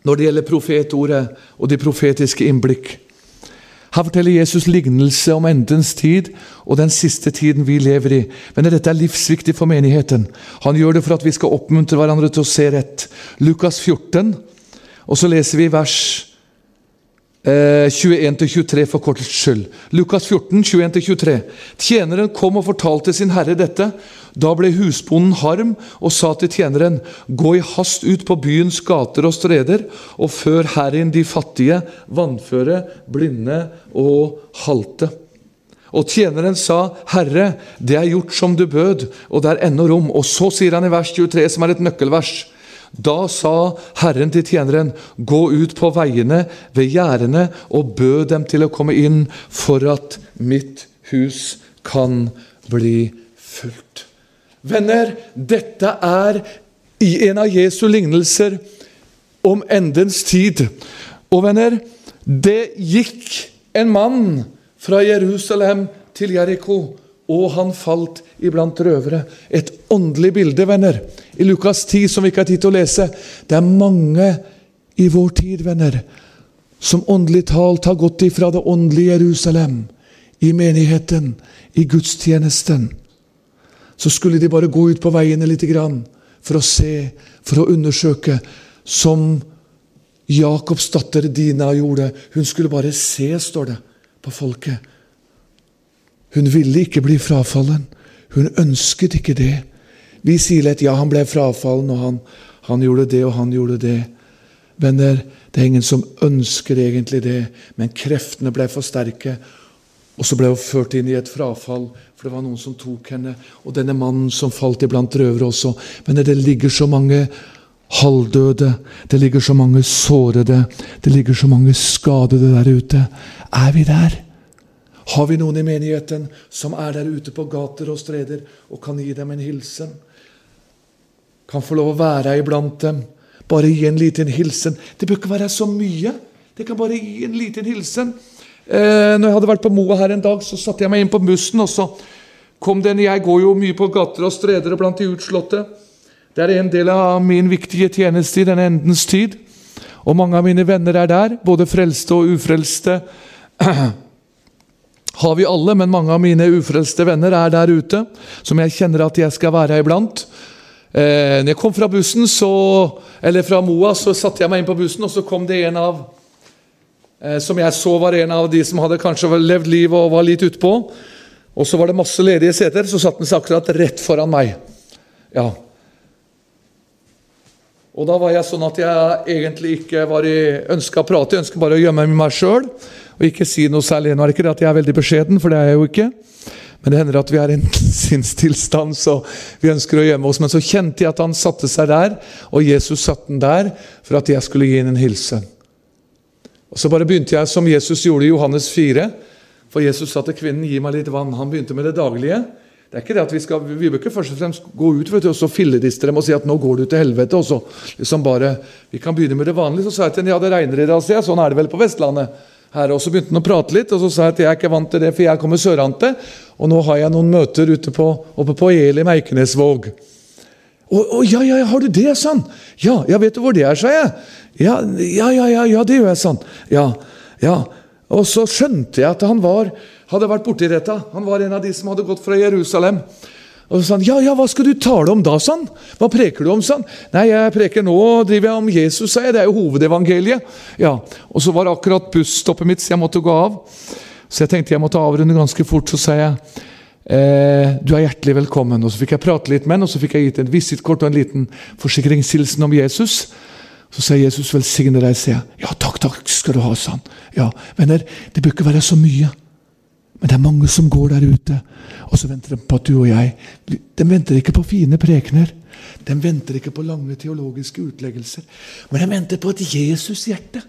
Når det gjelder profetordet og de profetiske innblikk, Her forteller Jesus lignelse om endens tid og den siste tiden vi lever i. Men dette er livsviktig for menigheten. Han gjør det for at vi skal oppmuntre hverandre til å se rett. Lukas 14, og så leser vi vers 21-23 eh, for kortets skyld. Lukas 14, 21-23. Tjeneren kom og fortalte sin herre dette. Da ble husbonden harm og sa til tjeneren.: Gå i hast ut på byens gater og streder, og før her inn de fattige, vannføre, blinde og halte. Og tjeneren sa, 'Herre, det er gjort som du bød, og det er ennå rom.' Og så sier han i vers 23, som er et nøkkelvers. Da sa Herren til tjeneren, gå ut på veiene ved gjerdene og bød dem til å komme inn, for at mitt hus kan bli fullt. Venner, dette er i en av Jesu lignelser om endens tid. Og venner, det gikk en mann fra Jerusalem til Jeriko og han falt iblant røvere. Et åndelig bilde, venner. I Lukas 10, som vi ikke har tid til å lese. Det er mange i vår tid, venner, som åndelig talt har gått ifra det åndelige Jerusalem, i menigheten, i gudstjenesten. Så skulle de bare gå ut på veiene litt grann, for å se, for å undersøke, som Jakobs datter Dina gjorde. Hun skulle bare se, står det, på folket. Hun ville ikke bli frafallen. Hun ønsket ikke det. Vi sier lett ja, han ble frafallen, og han, han gjorde det, og han gjorde det. Venner, det er ingen som ønsker egentlig det, men kreftene ble for sterke. Og så ble hun ført inn i et frafall, for det var noen som tok henne. Og denne mannen som falt iblant røvere også. Men det ligger så mange halvdøde, det ligger så mange sårede, det ligger så mange skadede der ute. Er vi der? Har vi noen i menigheten som er der ute på gater og streder og kan gi dem en hilsen? Kan få lov å være iblant dem. Bare gi en liten hilsen. Det bør ikke være så mye. Det kan bare gi en liten hilsen. Eh, når jeg hadde vært på Moa her en dag, så satte jeg meg inn på bussen, og så kom den Jeg går jo mye på gater og streder og blant de utslåtte. Det er en del av min viktige tjeneste i denne endens tid. Og mange av mine venner er der, både frelste og ufrelste. [CLEARS THROAT] har vi alle, men mange av mine ufrelste venner er der ute, som jeg kjenner at jeg skal være iblant. Eh, når jeg kom fra bussen, så, eller fra Moa, så satte jeg meg inn på bussen, og så kom det en av eh, Som jeg så var en av de som hadde kanskje levd livet og var litt utpå. Og så var det masse ledige seter, så satt den seg akkurat rett foran meg. Ja. Og da var jeg sånn at jeg egentlig ikke var i ønska å prate, jeg ønska bare å gjemme meg sjøl og ikke si noe særlig. Nå er det ikke det at jeg er veldig beskjeden, for det er jeg jo ikke. Men det hender at vi er i en [LAUGHS] sinnstilstand, så vi ønsker å gjemme oss. Men så kjente jeg at han satte seg der, og Jesus satte den der for at jeg skulle gi ham en hilsen. Og Så bare begynte jeg som Jesus gjorde i Johannes 4. For Jesus sa til kvinnen 'gi meg litt vann'. Han begynte med det daglige. Det er ikke det at Vi skal, vi bør ikke først og fremst gå ut vet du, og så filleriste dem og si at 'nå går du til helvete'. og så liksom bare, Vi kan begynne med det vanlige. Så sa jeg til henne 'ja, det regner i dag'. Sånn er det vel på Vestlandet her. Og så begynte han å prate litt, og så sa jeg at jeg er ikke vant til det, for jeg kommer sørante. Og nå har jeg noen møter på, oppe på Eli Meikenesvåg. Å, å, ja, ja, har du det, sa han. Ja, ja, vet du hvor det er, sa jeg. Ja, ja, ja, ja, ja det gjør jeg, sa han. Ja, ja. Og så skjønte jeg at han var, hadde vært borti dette. Han var en av de som hadde gått fra Jerusalem. Og så sa han, ja, ja, hva skal du tale om da, han. Hva preker du om, han. Nei, jeg preker nå driver jeg om Jesus, sa jeg. Det er jo hovedevangeliet. Ja, Og så var det akkurat busstoppet mitt, så jeg måtte gå av. Så jeg tenkte jeg måtte avrunde ganske fort. Så sa jeg eh, du er hjertelig velkommen. Og Så fikk jeg prate litt med ham, og så fikk jeg gitt en visittkort og en liten forsikringshilsen om Jesus. Så sa Jesus 'velsigne deg', sier jeg. Ja, takk, takk skal du ha, sa han. Ja, Venner, det bør ikke være så mye. Men det er mange som går der ute, og så venter de på at du og jeg De venter ikke på fine prekener. De venter ikke på lange teologiske utleggelser. Men de venter på et Jesus-hjerte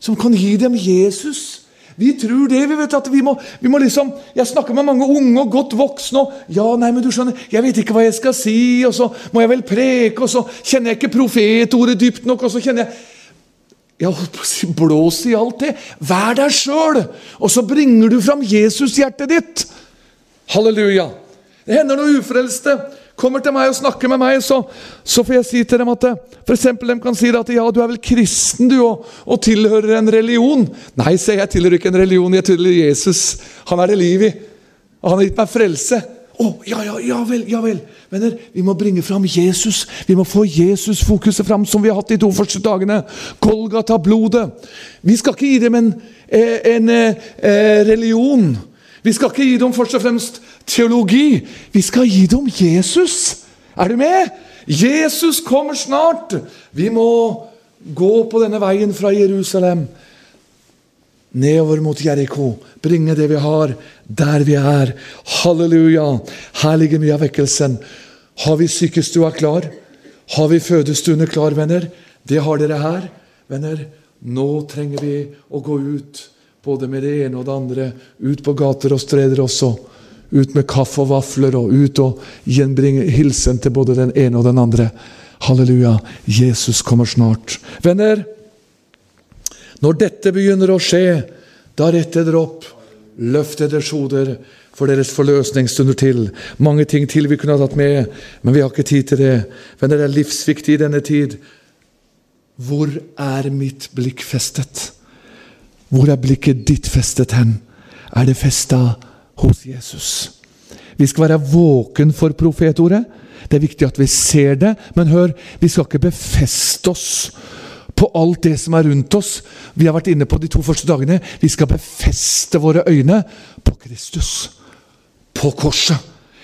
som kan gi dem Jesus. Vi tror det. Vi vet at vi må, vi må liksom Jeg snakker med mange unge og godt voksne. og ja, nei, men du skjønner, Jeg vet ikke hva jeg skal si, og så må jeg vel preke, og så kjenner jeg ikke profetordet dypt nok. og så kjenner jeg jeg holdt på å si blås i alt det. Vær deg sjøl, og så bringer du fram Jesus-hjertet ditt. Halleluja. Det hender noen ufrelste kommer til meg og snakker med meg, så, så får jeg si til dem at f.eks. de kan si at ja, du er vel kristen du, og, og tilhører en religion. Nei, sier jeg tilhører ikke en religion, jeg tilhører Jesus. Han er det liv i. Og han har gitt meg frelse. Å, oh, ja, ja, ja vel, ja vel. Venner, vi må bringe fram Jesus. Vi må få Jesus-fokuset fram, som vi har hatt de to første dagene. Golgata-blodet. Vi skal ikke gi dem en, eh, en, en, eh, en religion. Vi skal ikke gi dem først og fremst teologi. Vi skal gi dem Jesus. Er du med? Jesus kommer snart. Vi må gå på denne veien fra Jerusalem nedover mot Jeriko. Bringe det vi har, der vi er. Halleluja! Her ligger mye av vekkelsen. Har vi sykestua klar? Har vi fødestuene klar, venner? Det har dere her. Venner, nå trenger vi å gå ut, både med det ene og det andre. Ut på gater og streder også. Ut med kaffe og vafler, og ut og gjenbringe hilsen til både den ene og den andre. Halleluja. Jesus kommer snart. Venner, når dette begynner å skje, da retter dere opp. Løft deres hoder for deres forløsning stunder til. Mange ting til vi kunne ha tatt med, men vi har ikke tid til det. Venner, det er livsviktig i denne tid. Hvor er mitt blikk festet? Hvor er blikket ditt festet hen? Er det festa hos Jesus? Vi skal være våken for profetordet. Det er viktig at vi ser det, men hør, vi skal ikke befeste oss på alt det som er rundt oss. Vi har vært inne på de to første dagene. Vi skal befeste våre øyne på Kristus. På korset.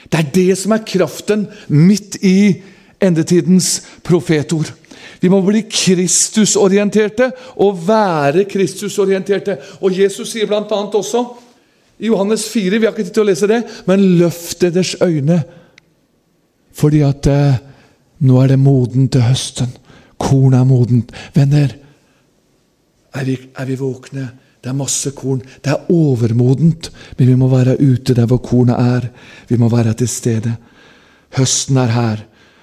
Det er det som er kraften midt i endetidens profetord. Vi må bli Kristusorienterte og være Kristusorienterte. Og Jesus sier bl.a. også i Johannes 4, vi har ikke tid til å lese det, men løft deres øyne, fordi at eh, nå er det moden til høsten. Korn er modent. Venner, er vi, er vi våkne? Det er masse korn. Det er overmodent, men vi må være ute der hvor kornet er. Vi må være til stede. Høsten er her.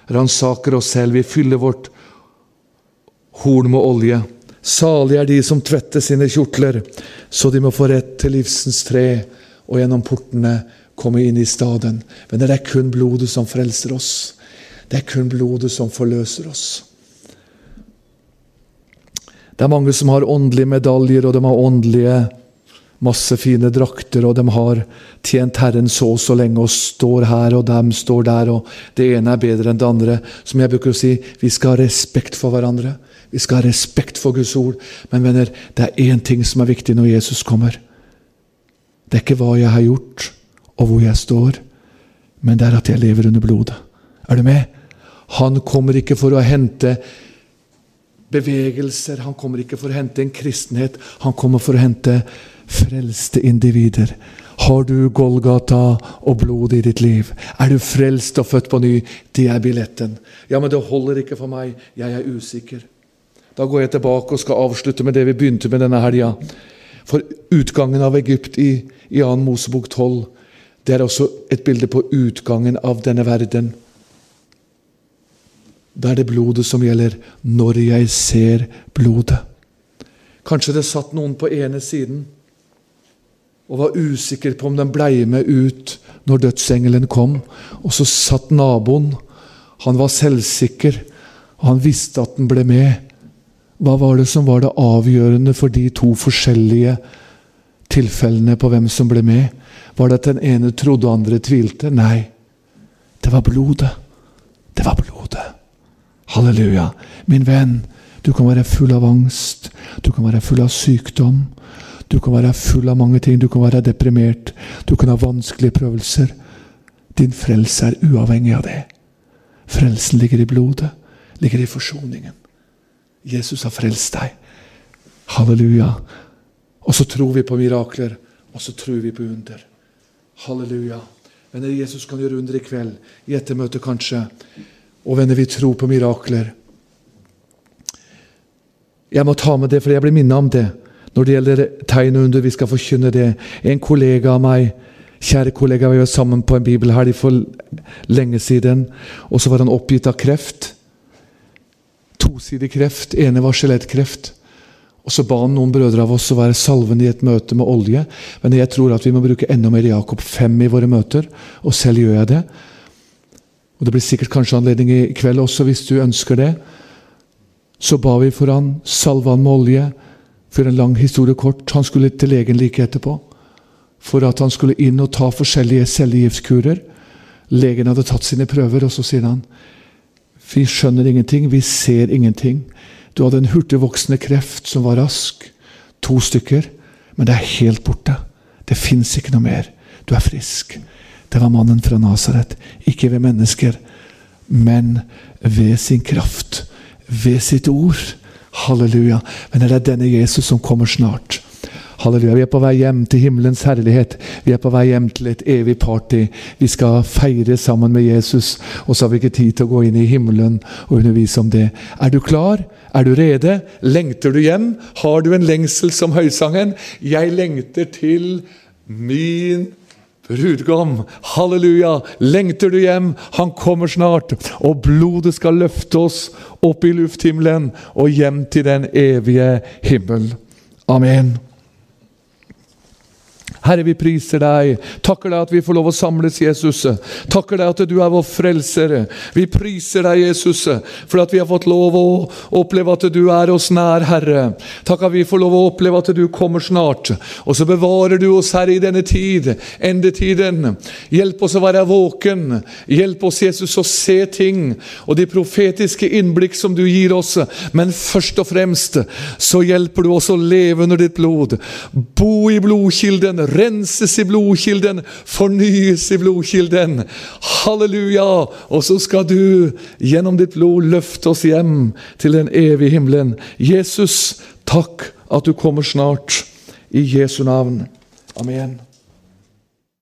Ransaker oss selv. Vi fyller vårt horn med olje. Salig er de som tvetter sine kjortler, så de må få rett til livsens tre og gjennom portene komme inn i staden. Men det er kun blodet som frelser oss. Det er kun blodet som forløser oss. Det er mange som har åndelige medaljer, og de har åndelige masse fine drakter, og de har tjent Herren så og så lenge og står her, og dem står der, og det ene er bedre enn det andre. Som jeg bruker å si, vi skal ha respekt for hverandre. Vi skal ha respekt for Guds ord. Men venner, det er én ting som er viktig når Jesus kommer. Det er ikke hva jeg har gjort, og hvor jeg står, men det er at jeg lever under blodet. Er du med? Han kommer ikke for å hente bevegelser. Han kommer ikke for å hente en kristenhet, han kommer for å hente frelste individer. Har du Golgata og blod i ditt liv? Er du frelst og født på ny? Det er billetten. Ja, men det holder ikke for meg. Jeg er usikker. Da går jeg tilbake og skal avslutte med det vi begynte med denne helga. For utgangen av Egypt i, i 2. Mosebok 12, det er også et bilde på utgangen av denne verden. Da er det blodet som gjelder når jeg ser blodet. Kanskje det satt noen på ene siden og var usikker på om den blei med ut når dødsengelen kom. Og så satt naboen. Han var selvsikker, han visste at den ble med. Hva var det som var det avgjørende for de to forskjellige tilfellene på hvem som ble med? Var det at den ene trodde og andre tvilte? Nei, det var blodet. Det var blodet. Halleluja. Min venn, du kan være full av angst. Du kan være full av sykdom. Du kan være full av mange ting. Du kan være deprimert. Du kan ha vanskelige prøvelser. Din frelse er uavhengig av det. Frelsen ligger i blodet, ligger i forsoningen. Jesus har frelst deg. Halleluja. Og så tror vi på mirakler, og så tror vi på under. Halleluja. Men Jesus kan gjøre under i kveld, i ettermøtet kanskje. Og venner, vi tror på mirakler. Jeg må ta med det, for jeg blir minnet om det når det gjelder tegn og under. Vi skal forkynne det. En kollega av meg, kjære kollega, vi var sammen på en bibelhelg for lenge siden. Og så var han oppgitt av kreft. Tosidig kreft. ene var skjelettkreft. Og så ba han noen brødre av oss å være salvende i et møte med olje. Men jeg tror at vi må bruke enda mer Jakob 5 i våre møter, og selv gjør jeg det. Og Det blir sikkert kanskje anledning i kveld også, hvis du ønsker det. Så ba vi for han, salva han med olje. For en lang historie kort, han skulle til legen like etterpå. For at han skulle inn og ta forskjellige cellegiftkurer. Legen hadde tatt sine prøver, og så sier han vi skjønner ingenting, vi ser ingenting. Du hadde en hurtigvoksende kreft som var rask. To stykker. Men det er helt borte. Det fins ikke noe mer. Du er frisk. Det var mannen fra Nasaret. Ikke ved mennesker, men ved sin kraft. Ved sitt ord. Halleluja. Men det er denne Jesus som kommer snart. Halleluja. Vi er på vei hjem til himmelens herlighet. Vi er på vei hjem til et evig party. Vi skal feire sammen med Jesus, og så har vi ikke tid til å gå inn i himmelen og undervise om det. Er du klar? Er du rede? Lengter du hjem? Har du en lengsel som høysangen? Jeg lengter til min brudgom. Halleluja! Lengter du hjem? Han kommer snart. Og blodet skal løfte oss opp i lufthimmelen og hjem til den evige himmel. Amen. Herre, vi priser deg. Takker deg at vi får lov å samles, Jesus. Takker deg at du er vår frelser. Vi priser deg, Jesus, for at vi har fått lov å oppleve at du er oss nær, Herre. Takk at vi får lov å oppleve at du kommer snart. Og så bevarer du oss, Herre, i denne tid, endetiden. Hjelp oss å være våken. Hjelp oss, Jesus, å se ting og de profetiske innblikk som du gir oss. Men først og fremst så hjelper du oss å leve under ditt blod. Bo i blodkilden renses i blodkilden, fornyes i blodkilden. Halleluja! Og så skal du gjennom ditt blod løfte oss hjem til den evige himmelen. Jesus, takk at du kommer snart. I Jesu navn. Amen.